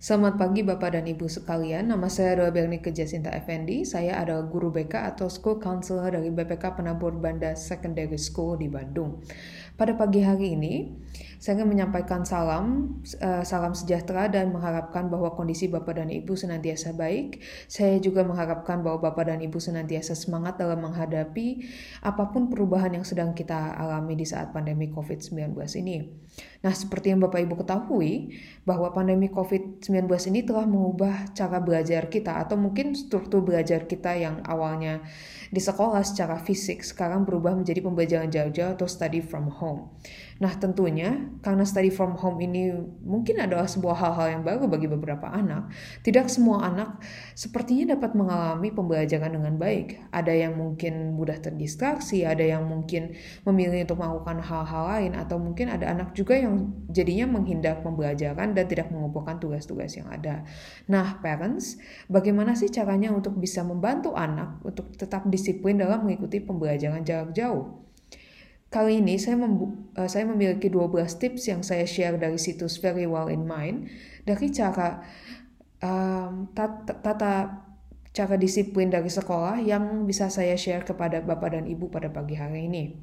Selamat pagi Bapak dan Ibu sekalian, nama saya Berni Kejasinta Effendi. Saya adalah guru BK atau School Counselor dari BPK Penabur Banda Secondary School di Bandung. Pada pagi hari ini, saya ingin menyampaikan salam, uh, salam sejahtera dan mengharapkan bahwa kondisi Bapak dan Ibu senantiasa baik. Saya juga mengharapkan bahwa Bapak dan Ibu senantiasa semangat dalam menghadapi apa pun perubahan yang sedang kita alami di saat pandemi COVID-19 ini. Nah, seperti yang Bapak Ibu ketahui, bahwa pandemi COVID-19 ini telah mengubah cara belajar kita atau mungkin struktur belajar kita yang awalnya di sekolah secara fisik sekarang berubah menjadi pembelajaran jarak jauh atau study from home. Nah, tentunya karena study from home ini mungkin adalah sebuah hal-hal yang baru bagi beberapa anak, tidak semua anak sepertinya dapat mengalami pembelajaran dengan baik. Ada yang mungkin mudah terdistraksi, ada yang mungkin memilih untuk melakukan hal-hal lain, atau mungkin ada anak juga yang jadinya menghindar pembelajaran dan tidak mengumpulkan tugas-tugas yang ada. Nah, parents, bagaimana sih caranya untuk bisa membantu anak untuk tetap disiplin dalam mengikuti pembelajaran jarak jauh? Kali ini saya, uh, saya memiliki 12 tips yang saya share dari situs Very Well in Mind dari cara um, tata, tata cara disiplin dari sekolah yang bisa saya share kepada Bapak dan Ibu pada pagi hari ini.